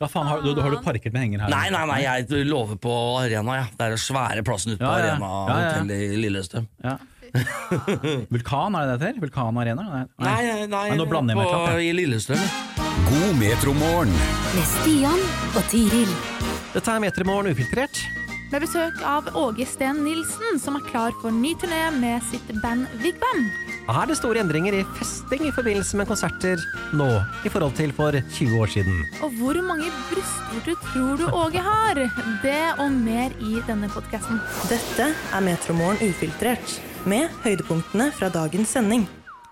Hva faen, har, du, har du parket med henger her? Nei, nei, nei, jeg lover på Arena, ja. Det er den svære plassen ute på Ja, ja. Arena Ja, ja. hotell i Lillestrøm. Ja. Vulkan, er det det heter? Vulkan Arena? Nei, Nei, nei, nei, nå blander jeg meg klart. i Lillestrøm. God metromorgen. Med Stian og Tiril. Dette er Metromorgen ufiltrert. Med besøk av Åge Steen Nilsen, som er klar for ny turné med sitt band Vigvam. Er det store endringer i festing i forbindelse med konserter nå i forhold til for 20 år siden? Og hvor mange brystvorter tror du Åge har? Det og mer i denne podkasten. Dette er Metromorgen ufiltrert, med høydepunktene fra dagens sending.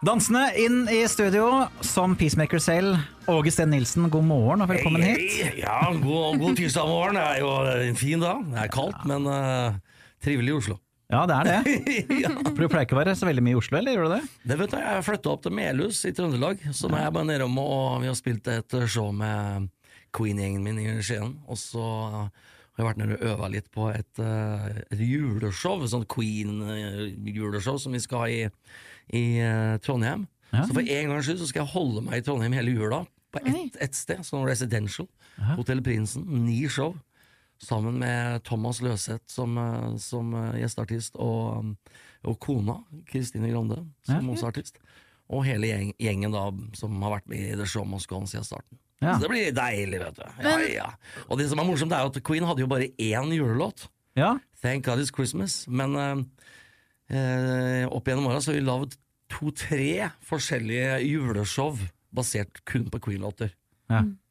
Dansende inn i studio som peacemaker selv, Åge Steen Nilsen, god morgen og velkommen hit. Hei, Ja, god, god tirsdag morgen. Det er jo en fin dag. Det er kaldt, men uh, trivelig i Oslo. Ja, det er det. For du pleier ikke å være så veldig mye i Oslo, eller gjør du det? Det vet du, Jeg flytta opp til Melhus i Trøndelag, så nå er jeg bare nedom og vi har spilt et show med Queen-gjengen min i Skien. Og så har jeg vært nede og øva litt på et, eh, et juleshow, sånn Queen-juleshow som vi skal ha i, i eh, Trondheim. Ja. Så for en gangs skyld så skal jeg holde meg i Trondheim hele jula, på ett et sted, sånn residential. Hotell Prinsen. Ni show. Sammen med Thomas Løseth som, eh, som eh, gjesteartist, og, og kona, Kristine Grande, som Ja. også artist. Og hele gjeng, gjengen da som har vært med i The Show Must Go On siden starten. Ja. Så det blir deilig, vet du. Ja, ja. Og det som er morsomt, er at Queen hadde jo bare én julelåt. Ja, Thank God It's Christmas. Men eh, eh, opp gjennom åra så har vi lagd to-tre forskjellige juleshow basert kun på Queen-låter. ja. For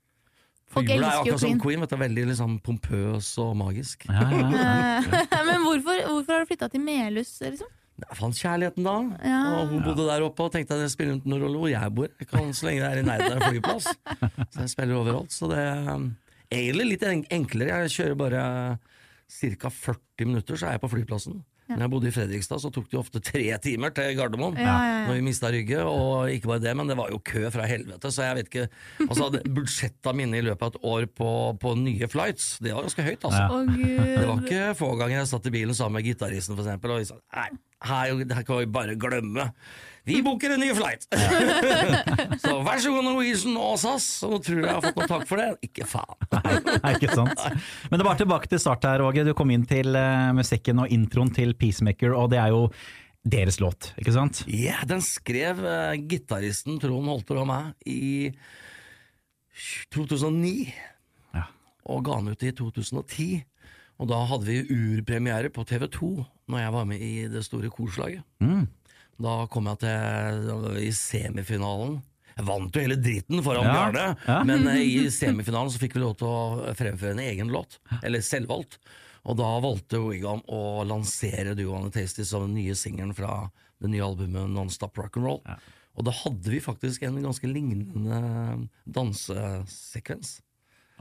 Folk jula er elsker jo akkurat som Queen. Queen, vet du, veldig liksom pompøs og magisk. ja, ja. Men hvorfor, hvorfor har du flytta til Melhus, liksom? Jeg fant kjærligheten da, Ja. og hun bodde der oppe og tenkte at det spiller ikke noen rolle hvor jeg bor. Jeg kan, så lenge det er i nærheten av en flyplass. Så jeg spiller overalt. Så det er um, egentlig litt en- enklere. Jeg kjører bare ca. 40 minutter, så er jeg på flyplassen. Når jeg bodde i Fredrikstad, så tok det jo ofte tre timer til Gardermoen. Når vi mista Rygge, og ikke bare det, men det var jo kø fra helvete. Så jeg vet ikke Altså, budsjetta mine i løpet av et år på, på nye flights, det var ganske høyt, altså. Å, Det var ikke få ganger jeg satt i bilen sammen med gitaristen for eksempel, og vi sa nei, her, her kan vi bare glemme. Vi booker en ny flight! så vær så god Norwegian og SAS, og nå tror jeg jeg har fått noe takk for det. Ikke faen. Nei, ikke sant. Men det var tilbake til start her, Åge. Du kom inn til uh, musikken og introen til Peacemaker, og det er jo deres låt, ikke sant? Ja, den skrev uh, gitaristen Trond Holter og meg i 2009, Ja. og ga den ut i 2010. Og da hadde vi urpremiere på TV 2, når jeg var med i det store korslaget. Mm. Da kom jeg til i semifinalen. Jeg vant jo hele dritten foran Ja, Bjarne, ja. men eh, i semifinalen så fikk vi lov til å fremføre en egen låt. Eller selvvalgt. Og da valgte Wigam å lansere Duo and the Tasty som den nye singelen fra det nye albumet Nonstop Rock'n'Roll. Og da hadde vi faktisk en ganske lignende dansesekvens.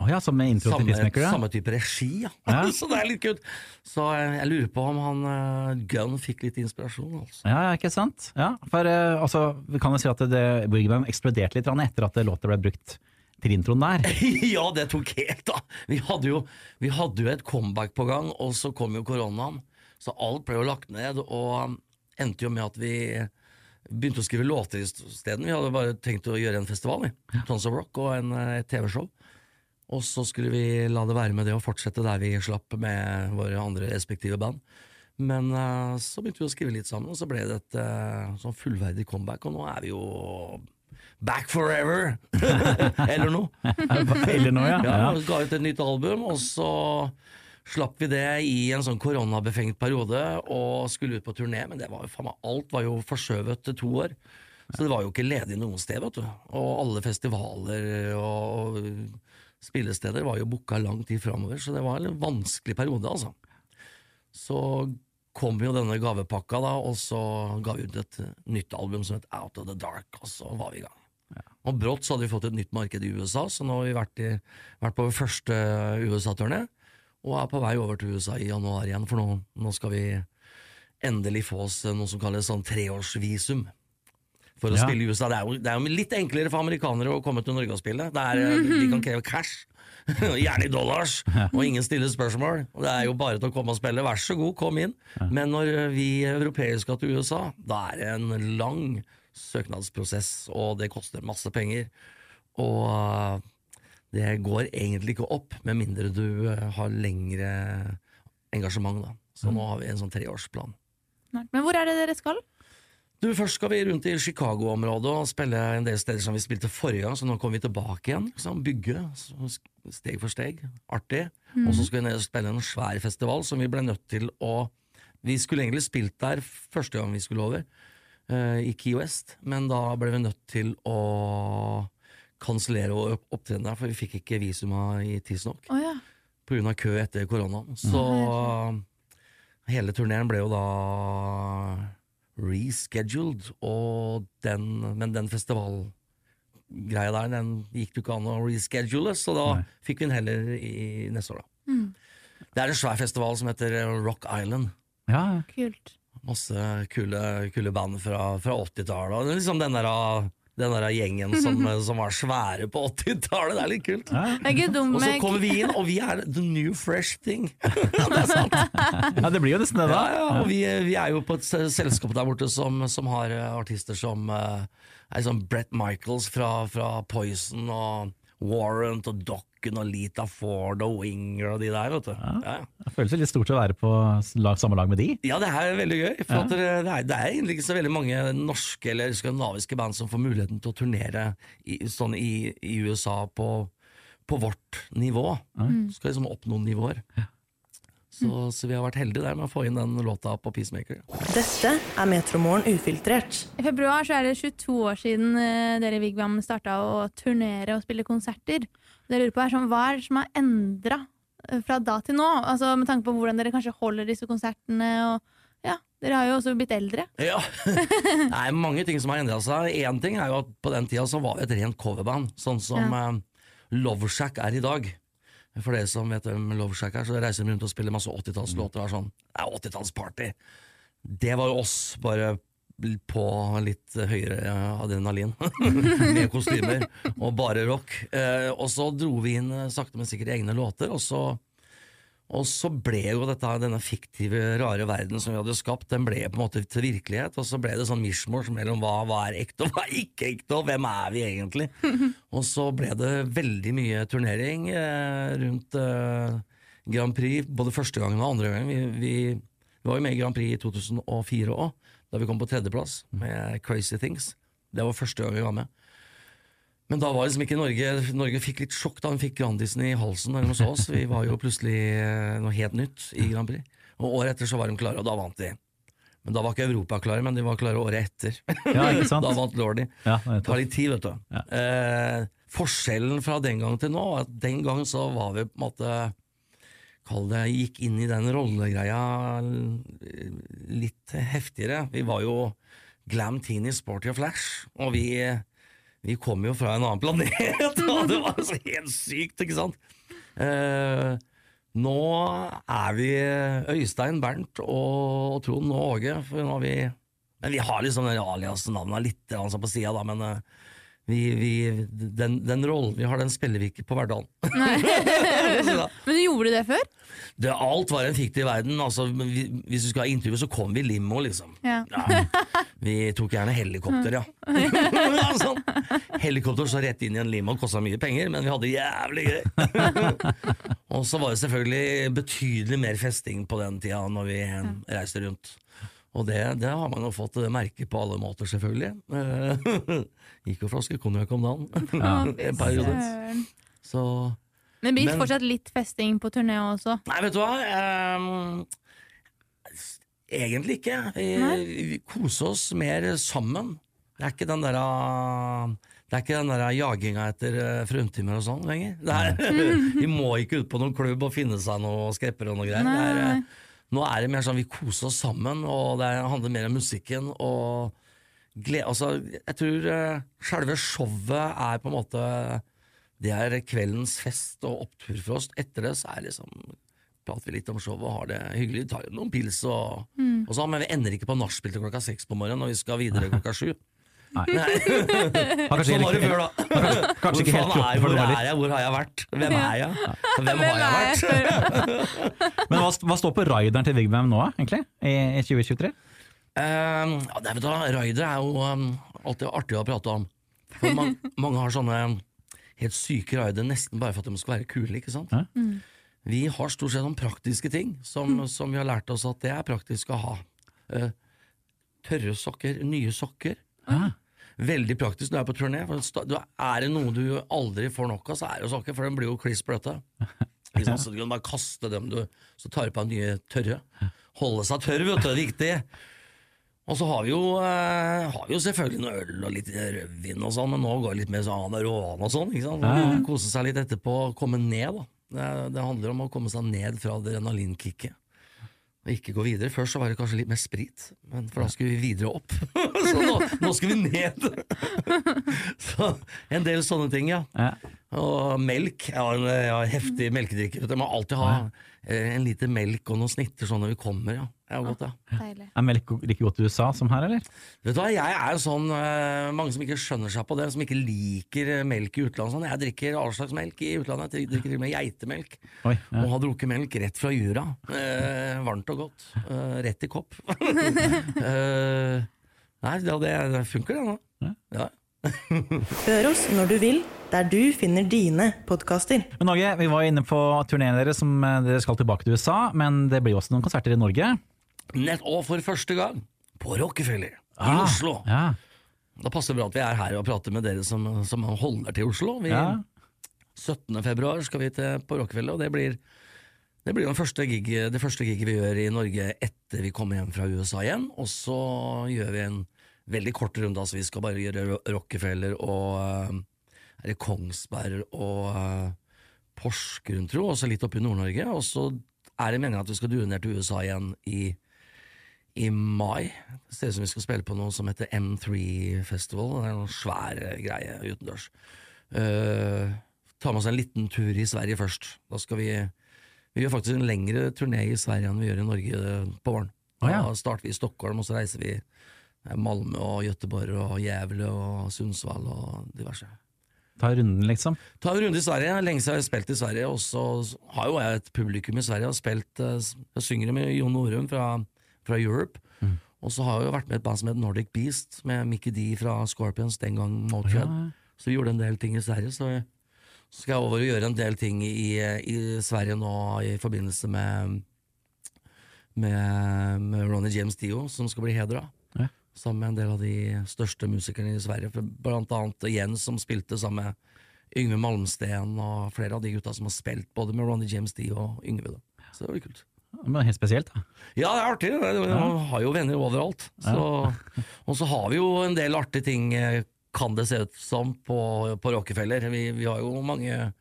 Å ja, som intro samme, til Peacemaker, ja. samme type regi, ja. Ja. så det er litt kult. Så jeg, jeg lurer på om han uh, Gunn fikk litt inspirasjon, altså. Ja, ikke sant? Ja, for uh, altså, vi kan jo si at det, Wigwam eksploderte litt etter at låta ble brukt til introen der. ja, det tok helt da. Vi hadde, jo, vi hadde jo et comeback på gang, og så kom jo koronaen. Så alt ble jo lagt ned, og um, endte jo med at vi begynte å skrive låter isteden. Vi hadde bare tenkt å gjøre en festival, vi. Tons of Rock og en, eh, et TV-show. Og så skulle vi la det være med det og fortsette der vi slapp med våre andre respektive band. Men uh, så begynte vi å skrive litt sammen, og så ble det et uh, sånn fullverdig comeback, og nå er vi jo back forever! Eller noe. Eller noe, ja. Ja, ja. vi ga ut et nytt album, og så slapp vi det i en sånn koronabefengt periode og skulle ut på turné, men det var jo faen meg alt var jo forskjøvet til to år. Så det var jo ikke ledig noe sted, vet du. Og alle festivaler og, og spillesteder var jo booka lang tid framover, så det var en vanskelig periode, altså. Så kom jo denne gavepakka, da, og så ga vi ut et nytt album som het Out of the Dark, og så var vi i gang. Og brått så hadde vi fått et nytt marked i USA, så nå har vi vært, i, vært på vår første USA-turné, og er på vei over til USA i januar igjen, for nå, nå skal vi endelig få oss noe som kalles sånn treårsvisum. For å Ja. spille i USA. Det er, jo, det er jo litt enklere for amerikanere å komme til Norge og spille. Det er, -hmm. De kan kreve cash, gjerne i dollars, og ingen stiller spørsmål. Det er jo bare til å komme og spille. Vær så god, kom inn. Men når vi europeere skal til USA, da er det en lang søknadsprosess, og det koster masse penger. Og uh, det går egentlig ikke opp, med mindre du eh, har lengre engasjement. Da. Så nå har vi en sånn treårsplan. Men hvor er det dere skal? Du, Først skal vi rundt i Chicago-området og spille en del steder som vi spilte forrige gang, så nå kommer vi tilbake igjen. Liksom, bygge steg for steg. Artig. Og så skal vi ned og spille en svær festival som vi ble nødt til å Vi skulle egentlig spilt der første gang vi skulle over, uh, i Key West, men da ble vi nødt til å kansellere og opptrene der, for vi fikk ikke visuma i tidsnok Oh, ja. av kø etter koronaen. Så hele turneen ble jo da rescheduled, og den, men den festivalgreia der, den gikk det ikke an å reschedule, så da Nei. fikk vi den heller i neste år, da. Det er en svær festival som heter Rock Island. Ja. Kult. Masse kule, kule band fra, fra 80-tallet. og er Liksom den der, den der gjengen som, som var svære på 80-tallet. Det er litt kult. Er Og så kommer vi inn, og vi er the new fresh thing. det er sant. ja, det blir jo nesten det, da. Ja, ja, og vi, vi er jo på et selskap der borte som, som har eh, artister som uh, er sånn Brett Michaels fra, fra Poison og Warrant og Dokken og Lita Ford og Winger og de der, vet du. Ja, ja. Det føles litt stort å være på lag, samme lag med de. Ja, det er veldig gøy. For at det, det, er, det er egentlig ikke så veldig mange norske eller skandinaviske band som får muligheten til å turnere i, sånn i, i USA på, på vårt nivå. Skal liksom opp noen nivåer. Så, så vi har vært heldige der med å få inn den låta på Peacemaker. Dette er Metromorgen ufiltrert. I februar så er det 22 år siden eh, dere i Vigvam starta å turnere og spille konserter. Det jeg lurer på er sånn, Hva er det som har endra fra da til nå? Altså Med tanke på hvordan dere kanskje holder disse konsertene. og ja, Dere har jo også blitt eldre. Ja, Det er mange ting som har endra seg. Én ting er jo at på den tida så var vi et rent coverband, sånn som eh, Loveshack er i dag. For dere som vet hvem Loveshack er, så reiser de rundt og spiller masse 80-tallslåter. og er Sånn, det er 80-tallsparty. Det var jo oss, bare på litt høyere adrenalin, med kostymer og bare rock. Eh, og så dro vi inn eh, sakte, men sikkert egne låter, og så og så ble jo dette, denne fiktive, rare verden som vi hadde skapt, den ble på en måte til virkelighet. Og så ble det sånn mishmash mellom hva, hva er ekte og hva er ikke ekte, og hvem er vi egentlig? og så ble det veldig mye turnering eh, rundt Grand Prix, både første gangen og andre gangen. Vi, vi, vi var jo med i Grand Prix i 2004 òg, da vi kom på tredjeplass med Crazy Things. Det var første gang vi var med. Men da var liksom ikke Norge Norge fikk litt sjokk da hun fikk Grandisen i halsen der så oss. Vi var jo plutselig eh, noe helt nytt i Grand Prix. Og året etter så var de klare, og da vant de. Men da var ikke Europa klare, men de var klare året etter. Ja, ikke sant? da vant Lordi. Ja, Det tar litt tid, vet du. Ja. Eh, forskjellen fra den gang til nå, at den gang så var vi på en måte Kall det gikk inn i den rollegreia litt heftigere. Vi var jo Glam Teeny Sporty og Flash, og vi, vi kom jo fra en annen planet, og det var så helt sykt, ikke sant? Eh, nå er vi Øystein, Bernt og Trond og Åge, for nå har vi Men vi har liksom den alias-navnet litt sånn på sida, da, men eh, vi, vi, den, den rollen vi har, den spiller vi ikke på hverdagen Men du gjorde det før? det, alt var en fiktiv verden. Altså, vi, hvis du skal ha intervju, så kom vi i limo, liksom. Ja. Ja, vi tok gjerne helikopter, ja. Ja, sånn. Helikopter så rett inn i en limo kosta mye penger, men vi hadde jævlig gøy. Og så var det selvfølgelig betydelig mer festing på den tida når vi reiste rundt. Og det, det har man jo fått merke på alle måter, selvfølgelig. Eh, Gikk jo flaske konjakk om dagen. En periode. Så Men det blir Men- fortsatt litt festing på turné også. Nei, vet du hva? Um, egentlig ikke. Vi, vi koser oss mer sammen. Det er ikke den der ah, det er ikke den der jaginga etter eh, fruntimer og sånn lenger. Det er, vi må ikke ut på noen klubb og finne seg noe skrepper og noe greier. Det er, nå er det mer sånn vi koser oss sammen, og det handler mer om musikken. og glede, altså, Jeg tror uh, selve showet er på en måte Det er kveldens fest og opptur for oss. Etter det så er liksom prater vi litt om showet og har det hyggelig. Vi tar noen pils og, og sånn, men vi ender ikke på nachspiel til klokka seks på morgenen når vi skal videre klokka sju. Nei. Nei. Sånn var det før, da. kanskje ikke helt Hvor faen er, for hvor det var er jeg, hvor har jeg vært? Hvem er jeg? Hvem har jeg vært? Men hva, hva står på rideren til Vigvam nå, egentlig? I, i 2023? Um, ja, det vet du, Raider er jo um, alltid artig å prate om. For man, mange har sånne helt syke raider nesten bare for at de skal være kule, ikke sant? Ja. Vi har stort sett noen praktiske ting som, som vi har lært oss at det er praktisk å ha. Uh, tørre sokker, nye sokker. Ah. Veldig praktisk når du er på turné. For er det noe du aldri får nok av, så er det sokker, for de blir jo kliss bløte. Så du kan bare kaste dem, du. Så tar du på deg nye tørre. Holde seg tørr, vet du, det er viktig. Og så har vi jo, eh, har vi jo selvfølgelig noe øl og litt rødvin og sånn, men nå går det litt mer sånn Amarone og sånn. ikke sant? Ja. Kose seg litt etterpå, komme ned. da. Det, det handler om å komme seg ned fra adrenalinkicket. Og ikke gå videre. Først så var det kanskje litt mer sprit, men for da skulle vi videre opp. så nå, nå skulle vi ned! så en del sånne ting, ja. Ja. Og melk. Jeg har en jeg har heftig melkedrikker. Jeg må alltid ha eh, en liter melk og noen snitter sånn når vi kommer. ja. Det er godt, ja. Deilig. Er melk like godt i USA som her, eller? Vet du hva, jeg er jo sånn eh, Mange som ikke skjønner seg på det, som ikke liker eh, melk i utlandet. Sånn. Jeg drikker all slags melk i utlandet. Jeg drikker til og med geitemelk. Oi, ja. Og har drukket melk rett fra jura. Eh, varmt og godt. Eh, rett i kopp. eh, nei, ja, det, det funker, det nå. Ja. Ja. Hør oss når du vil, der du finner dine podkaster. Men Norge, vi var inne på turneen deres, som eh, dere skal tilbake til USA, men det blir også noen konserter i Norge. Nett og for første gang på Rockefeller i Ah, Oslo. Ja. Da passer det bra at vi er her og prater med dere som, som holder til Oslo. Vi, Ja. 17. februar skal vi til på Rockefeller, og det blir, det blir den første gig, det første giget vi gjør i Norge etter vi kommer hjem fra USA igjen. Og så gjør vi en veldig kort runde, altså vi skal bare gjøre Rockefeller og eh, er Kongsberg og eh, Porsgrunn, tro, og så litt oppe i Nord-Norge. Og så er det meningen at vi skal dure ned til USA igjen i i mai. Det ser ut som vi skal spille på noe som heter M3 Festival. Det er noen svære greie utendørs. Uh, ta med oss en liten tur i Sverige først. Da skal vi Vi gjør faktisk en lengre turné i Sverige enn vi gjør i Norge eh, på våren. Da starter vi i Stockholm, og så reiser vi eh, Malmö og Göteborg og Gävle og Sundsvall og diverse. Ta runden, liksom. Ta en runde i Sverige. Lenge siden jeg har spilt i Sverige, og så har jo jeg et publikum i Sverige. Jeg, har spilt, eh, jeg synger med Jon Norum fra, fra Europe. Mm. Og så har jeg jo vært med et band som het Nordic Beast, med Mickey D fra Scorpions, den gang Motörhead. Ja. Så vi gjorde en del ting i Sverige. Så, så skal jeg over og gjøre en del ting i, i Sverige nå i forbindelse med, med, med Ronny James Dio, som skal bli hedra. Sammen med en del av de største musikerne i Sverige. Blant annet Jens, som spilte sammen med Yngve Malmsten og flere av de gutta som har spilt både med Ronny James D og Yngve. Da. Så det blir kult. Men helt spesielt, da. Ja, det er artig. Man har jo venner overalt. Så, og så har vi jo en del artige ting, eh, kan det se ut som, på, på Rockefeller. Vi, vi har jo mange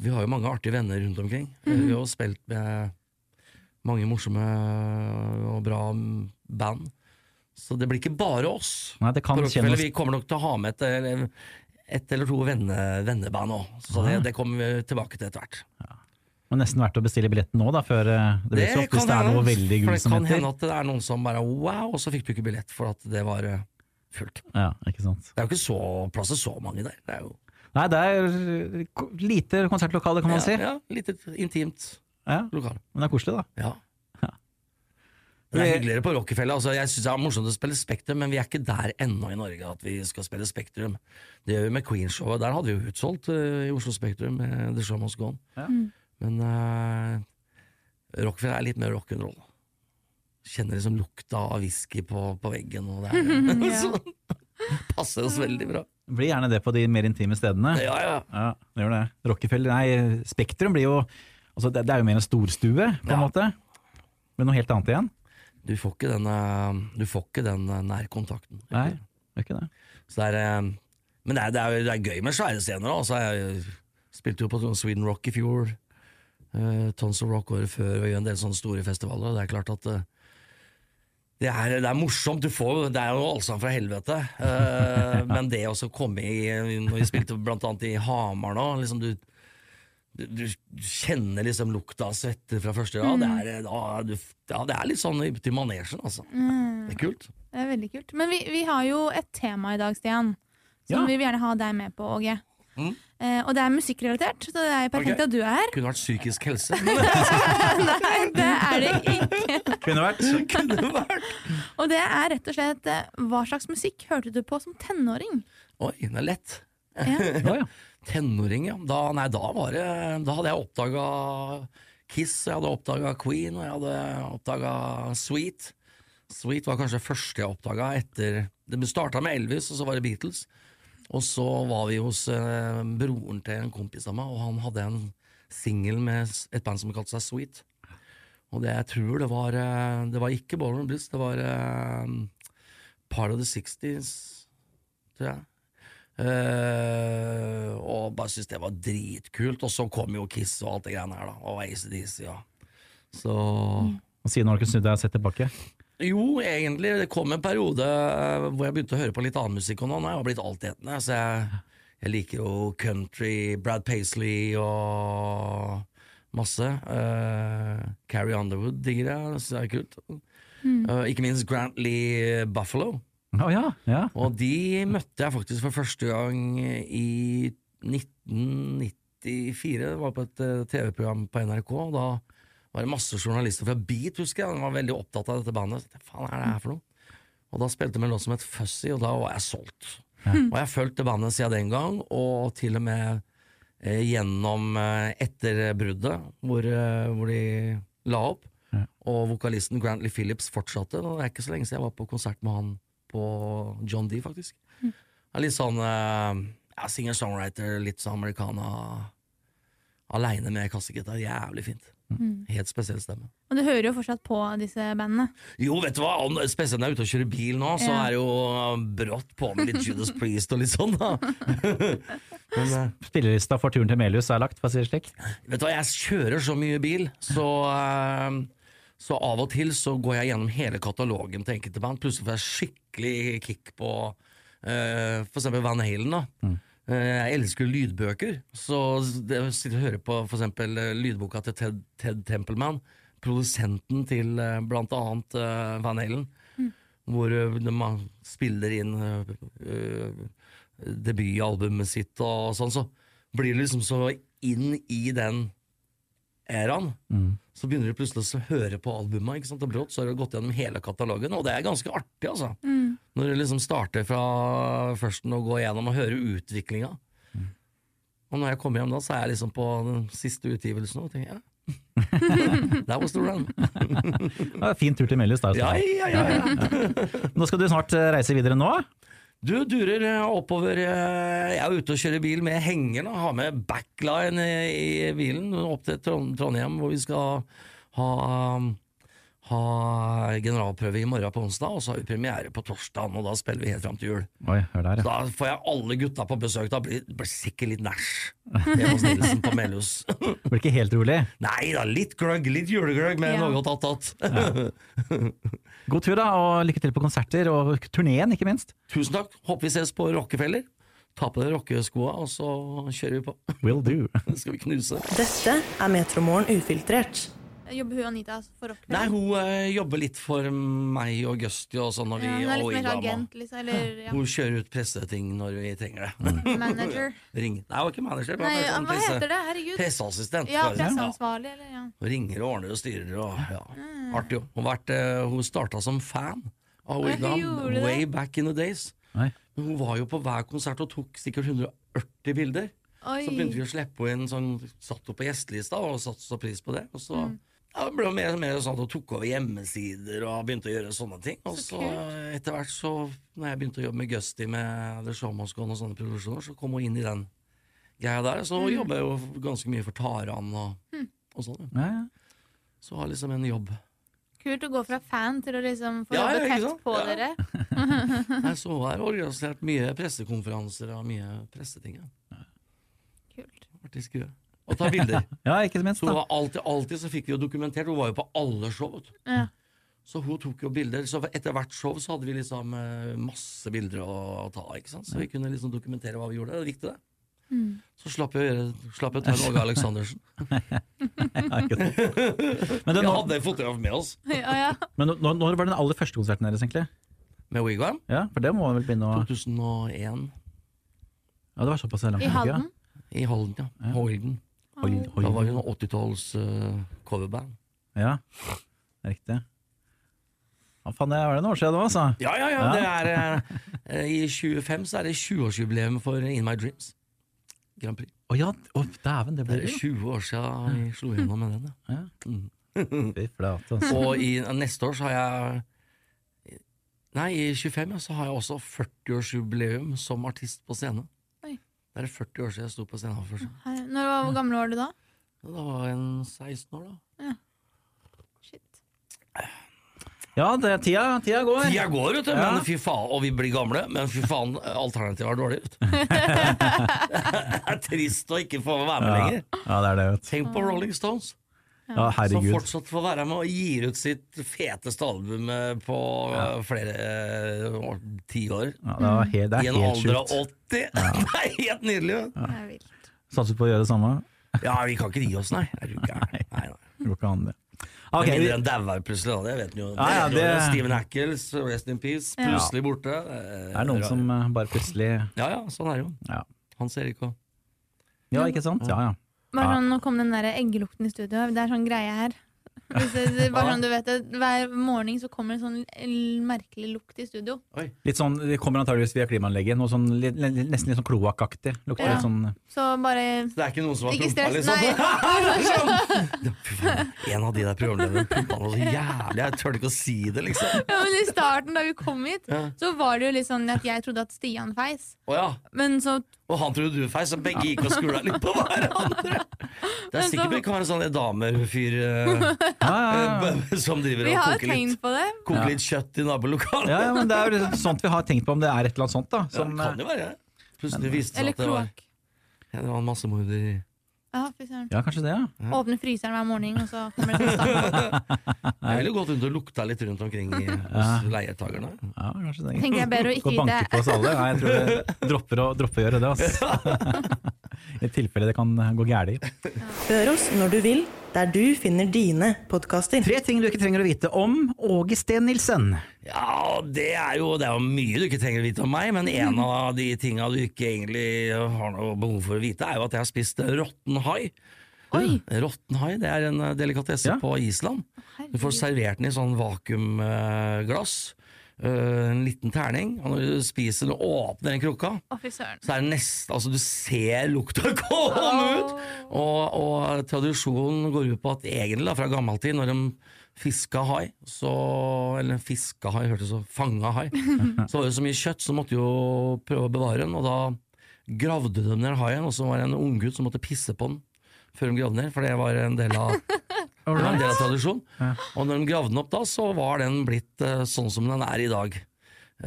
Vi har jo mange artige venner rundt omkring. Vi har jo spilt med mange morsomme og bra band. Så det blir ikke bare oss. Nei, det kan kjennes Vi kommer nok til å ha med et, et eller to venne, venneband òg. Så det, det kommer vi tilbake til etter hvert. Men nesten verdt å bestille billetten nå, da, før eh, det blir så opp, hvis det er noe veldig gull som heter. det kan hende at det er noen som bare wow, og så fikk du ikke billett for at det var eh, fullt. Ja, ikke sant. Det er jo ikke så plass til så mange der. Det er jo Nei, det er eh, lite konsertlokale, kan man ja, si. ja, litt intimt Ja, lokale. men det er koselig, da. Ja. Det er hyggeligere på Rockefeller. Altså, jeg synes det er morsomt å spille Spektrum, men vi er ikke der ennå i Norge at vi skal spille Spektrum. Det gjør vi med Queen-showet. Der hadde vi jo utsolgt uh, i Oslo Spektrum med The Show Must Gone. On. Ja. Men uh, Rockefeller er litt mer rock'n'roll. Kjenner liksom lukta av whisky på, på veggen, og det er Ja. så, passer oss veldig bra. Blir gjerne det på de mer intime stedene. Ja, ja. Ja, det gjør det. Rockefeller, nei, Spektrum blir jo altså det, det er jo mer en storstue, på en Ja. måte. Men noe helt annet igjen. Du får ikke den, eh, du får ikke den nærkontakten. nærkontakten. Nei, det er ikke det. Så det er, eh, men det er, det, er, det er gøy med svære scener. Altså, jeg spilte jo på Sweden Rock i fjor. Uh, Tons of Rock året før, og gjør en del sånne store festivaler. og Det er klart at uh, det, er, det er morsomt. Du får, det er jo allsang fra helvete. Eh, men det å komme i Når vi spilte blant annet i Hamar nå liksom du, du, du kjenner liksom lukta av svette fra første rad. Det, er, da, du, ja, det er litt sånn til manesjen, altså. Det er kult. Det er veldig kult. Men vi, vi har jo et tema i dag, Stian, som Ja. vi vil gjerne ha deg med på, Åge. Mm. Eh, og det er musikkrelatert, så det er perfekt okay. at du er her. Kunne vært psykisk helse. Nei, det er det ikke. Kunne vært. Kunne vært. Og det er rett og slett eh, hva slags musikk hørte du på som tenåring? Oi, det er lett. Ja, ja. Tenåring, ja. Da, nei, da var det Da hadde jeg oppdaga Kiss, jeg hadde oppdaga Queen, og jeg hadde oppdaga Sweet. Sweet var kanskje det første jeg oppdaga etter Det starta med Elvis, og så var det Beatles. Og så var vi hos eh, broren til en kompis av meg, og han hadde en singel med et band som kalte seg Sweet. Og det jeg tror det var eh, Det var ikke Ballroom Blitz, det var eh, Part of the 60s, tror jeg. Eh, og bare syntes det var dritkult. Og så kom jo Kiss og alt det greiene her, da. Og ACDC, ja. Så Og siden har du ikke snudd deg og sett tilbake? Jo, egentlig. Det kom en periode eh, hvor jeg begynte å høre på litt annen musikk, og nå har jeg blitt altetende. Så jeg, jeg liker jo country, Brad Paisley og masse. Uh, Carrie Underwood digger jeg, så det er kult. Eh, ikke minst Grant Lee Buffalo. Å ja, ja. Og de møtte jeg faktisk for første gang i 1994. Det var på et eh, TV-program på NRK. og Da var det masse journalister fra Beat, husker jeg. De var veldig opptatt av dette bandet. Hva faen er det her for noe? Og da spilte de en låt som het Fuzzy, og da var jeg solgt. Og jeg fulgte bandet siden den gang, og til og med eh, gjennom eh, etter bruddet, hvor, eh, hvor de la opp. Og vokalisten Grantley Phillips fortsatte. Og det er ikke så lenge siden jeg var på konsert med han på John D, faktisk. Det er litt sånn eh, ja, singer-songwriter, litt sånn americana. Aleine med kassegitar. Jævlig fint. Helt spesiell stemme. Og du hører jo fortsatt på disse bandene. Jo, vet du hva, om- spesielt når jeg er ute og kjører bil nå, så Ja. er det jo brått på med litt Judas Priest og litt sånn, da. Men eh, Spillelista for turen til Melhus er lagt, for å si det slik. vet du hva, jeg kjører så mye bil, så eh, så av og til så går jeg gjennom hele katalogen til enkelte band. Plutselig får jeg skikkelig kick på uh, for eksempel Van Halen. da. Eh, jeg elsker lydbøker, så det jeg sitte og hører på for eksempel eh, lydboka til Ted, Ted Templeman, produsenten til uh, blant annet Van Halen, hvor eh, man spiller inn debutalbumet sitt og sånn, så blir det liksom så inn i den æraen. Så begynner du plutselig å høre på albumene ikke sant? og brått så har du gått gjennom hele katalogen, og det er ganske artig, altså. Når du liksom starter fra førsten og går gjennom og hører utviklinga. Og når jeg kommer hjem da, så er jeg liksom på den siste utgivelsen og tenker ja. That was the run. Ja, fin tur til Melhus da. Ja, ja, ja, ja. Nå skal du snart eh, reise videre nå. Du durer eh, oppover eh, Jeg er ute og kjører bil med henger. og Har med backline eh, i bilen opp til Trondheim, hvor vi skal ha, ha generalprøve i morgen på onsdag. Og så har vi premiere på torsdag, og da spiller vi helt fram til jul. Oi, der, ja. Da får jeg alle gutta på besøk. Da blir det sikkert litt næsj hjemme hos Nilsen på Melhus. Blir ikke helt rolig. Nei da, litt gløgg, litt julegløgg med Ja. noe tatt att. God tur, da, og lykke til på konserter, og turneen, ikke minst. Tusen takk. Håper vi ses på Rockefeller. Ta på deg rockeskoa, og så kjører vi på. Will do. Skal vi knuse. Dette er Metromorgen ufiltrert. Jobber hun Anita for Rockefeller? Nei, hun eh, jobber litt for meg og Gusti og sånn ja, hun er litt mer agent, liksom. Eller ja, Hun kjører ut presseting når vi trenger det. manager. Ring. Nei, hun er ikke manager. er Nei, mer sånn hva presse- heter det? Herregud. Presseassistent. Ja, presseansvarlig, eller ja. Hun ringer og ordner og styrer og ja. Mm. Artig jo. Hun, vært, eh, hun starta som fan av Wigan way back in the days. Nei. Men hun var jo på hver konsert og tok sikkert 180 bilder. Oi. Så begynte vi å slippe henne inn sånn, satt hun på gjestelista og satte så pris på det. Og så Mm. Ja, det ble mer og mer sånn at hun tok over hjemmesider og begynte å gjøre sånne ting. Og Så så etter hvert så, når jeg begynte å jobbe med Gusti med The Show Must Go On og sånne produksjoner, så kom hun inn i den greia der. Så Mm. jobber jeg jo ganske mye for Taran og, og sånn. ja. Ja, ja. Så har liksom en jobb. Kult å gå fra fan til å liksom få Ja, ja, jobbe tett på Ja. dere. Nei, så hun har organisert mye pressekonferanser og mye presseting. Ja. Kult. Artig i skue. Og ta bilder. ja, ikke minst, Så da. alltid, alltid så fikk vi jo dokumentert. Hun var jo på alle show. vet du. Ja. Så hun tok jo bilder. Så etter hvert show så hadde vi liksom eh, masse bilder å ta. ikke sant? Så vi kunne liksom dokumentere hva vi gjorde. Det er viktig, det. Mm. Så slapp jeg slapp jeg Åge Aleksandersen. Men, Vi hadde en fotograf med oss. ja, ja. men når, når var den aller første konserten deres, egentlig? Med Wigwam. Ja, For det må vel begynne å 2001 Ja, det var såpass langt I. Halden. i Halden, ja. Holden. Hold, hold. Da var hun noen 80-talls uh, coverband. Ja, riktig. Hva faen, det er det noen år siden altså? Ja, ja, ja. Det er, eh, I 25 så er det 20-årsjubileum for In My Dreams. Grand Prix. Å ja, oh, dæven, det ble det Er 20 år siden vi slo gjennom med den. Ja. Fy flate, altså. Og i neste år så har jeg Nei, i 25 ja, så har jeg også 40-årsjubileum som artist på scene. Oi. Det er 40 år siden jeg sto på scenen. Hei, Når, var- Hvor gammel var du da? Da var jeg en 16 år, da. Shit. Ja, det, tida, tida går. Tida går, vet du, Ja. men fy faen, og vi blir gamle, men fy faen, alternativet er dårlig. Vet det er trist å ikke få være med Ja, lenger. ja, det er det, vet. Tenk på Rolling Stones, Ja, som fortsatt får være med og gir ut sitt feteste album eh, på ja. flere uh, år, tiår. Ja, det, var helt, det I en helt alder av sjukt. 80! det er helt nydelig! vet du. Er. Satser på å gjøre det samme. Ja, vi kan ikke gi oss, nei. Er du gæren? Nei, nei. Det går ikke an, det. Med mindre han dauer plutselig, da. Det vet jo. Ja, ja, det- Steven Hackles, Rest in Peace, Ja. plutselig borte. det er noen som eh, bare plutselig Ja ja, sånn er det jo. Ja, Hans Erik òg. ja ikke sant? Ja, ja. Bare Ja. sånn, nå kom den der eggelukten i studio. Det er sånn greie her. Hvis det, det, bare sånn, du vet det, Hver morgen så kommer en sånn merkelig lukt i studio. Litt sånn, Det kommer antageligvis via klimaanlegget. Noe sånn, litt, nesten litt sånn kloakkaktig. Lukter Ja. litt sånn Så bare Det er ikke noen som har prompa, liksom? nei. Fy En av de der programlederne prompa noe så jævlig, jeg tør ikke å si det, liksom. ja, men I starten da vi kom hit, Ja. så var det jo litt sånn at jeg trodde at Stian feis. Oh, ja. Men så Og han trodde du feis, så begge gikk og skula litt på hverandre. Det er sikkert ikke bare en sånn damerfyr eh, eh, som driver vi og koker litt, på det. koker litt kjøtt i nabolokalet. ja, ja, men Det er jo liksom sånt vi har tenkt på, om det er et eller annet sånt. da Ja, det kan jo være. Plutselig viste det Eller seg at det var, ja, det var en massemorder i Ja. Ja, kanskje det, ja. Åpne fryseren hver morgen, og så kommer det. Jeg ville gått rundt og lukta litt rundt omkring i, hos leietakerne. ja kanskje det Tenker jeg bedre å Gå ikke og banke på oss alle. Nei, jeg tror vi dropper å, dropper å gjøre det. Altså. I tilfelle det kan gå galt. Hør oss når du vil, der du finner dine podkaster. Tre ting du ikke trenger å vite om Åge Steen Nilsen. Ja, det er, jo, det er jo mye du ikke trenger å vite om meg, men en av de tinga du ikke egentlig har noe behov for å vite, er jo at jeg har spist råtten hai. Oi! Råtten hai det er en delikatesse Ja. på Island. Du får servert den i sånn vakuumglass. Eh, en liten terning, og når du spiser den og åpner den krukka, så er det nesten Altså, du ser lukta komme ut! Og, og tradisjonen går ut på at egentlig, da, fra gammel tid, når de fiska hai, så Eller fiska hai, hørtes så Fanga hai. Så var det så mye kjøtt, så måtte jo prøve å bevare den, og da gravde de ned haien, og så var det en unggutt som måtte pisse på den før de gravde ned, for det var en del av det var en del av tradisjonen. Og når de gravde den opp da, så var den blitt eh, sånn som den er i dag.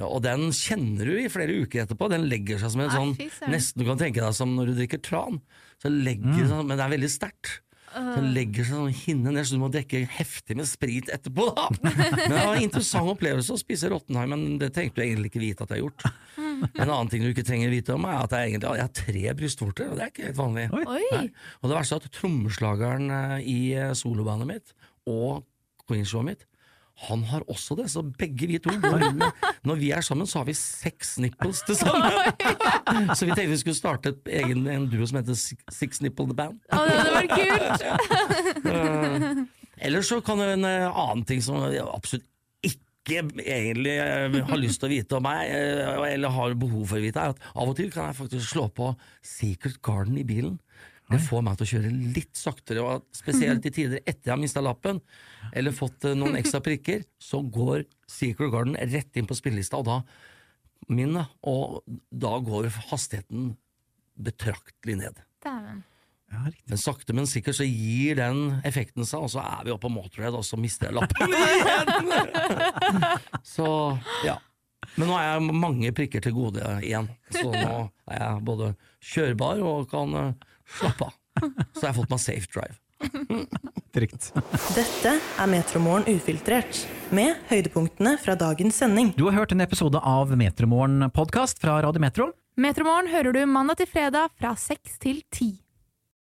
Og den kjenner du i flere uker etterpå. Den legger seg som en sånn. Nesten du kan tenke deg som når du drikker tran. Så legger mm. sånn, Men det er veldig sterkt. Så Den legger seg sånn hinne ned, så du må drikke heftig med sprit etterpå. da Men Det var en interessant opplevelse å spise Rottenheim, men det tenkte du egentlig ikke vite at jeg har gjort. En annen ting du ikke trenger å vite om, er at jeg, egentlig, jeg har tre brystvorter, og det er ikke helt vanlig. Oi! Og det verste er at trommeslageren eh, i eh, solobandet mitt og queenshowet mitt han har også det, så begge vi to går inn Når vi er sammen, så har vi seks nipples til sammen! så vi tenkte vi skulle starte et egen, en duo som heter Six Nipple The Band. Å, det hadde vært kult! Ellers så kan det en eh, annen ting som jeg absolutt ikke egentlig eh, har lyst til å vite om meg, eh, eller har behov for å vite, er at av og til kan jeg faktisk slå på Secret Garden i bilen. Det får meg til å kjøre litt saktere, og spesielt i tider etter jeg har mista lappen, eller fått eh, noen ekstra prikker, så går Secret Garden rett inn på spillelista, og da min, og da går hastigheten betraktelig ned. Dæven. Ja. Men sakte, men sikkert så gir den effekten seg, og så er vi oppe på Motorhead, og så mister jeg lappen igjen! så ja. Men nå er jeg mange prikker til gode igjen, så nå er jeg både kjørbar og kan eh, slappe av. Så jeg har fått meg safe drive. Trygt. Dette er Metromorgen ufiltrert, med høydepunktene fra dagens sending. Du har hørt en episode av Metromorgen podkast fra Radio Metro. Metromorgen hører du mandag til fredag fra seks til ti.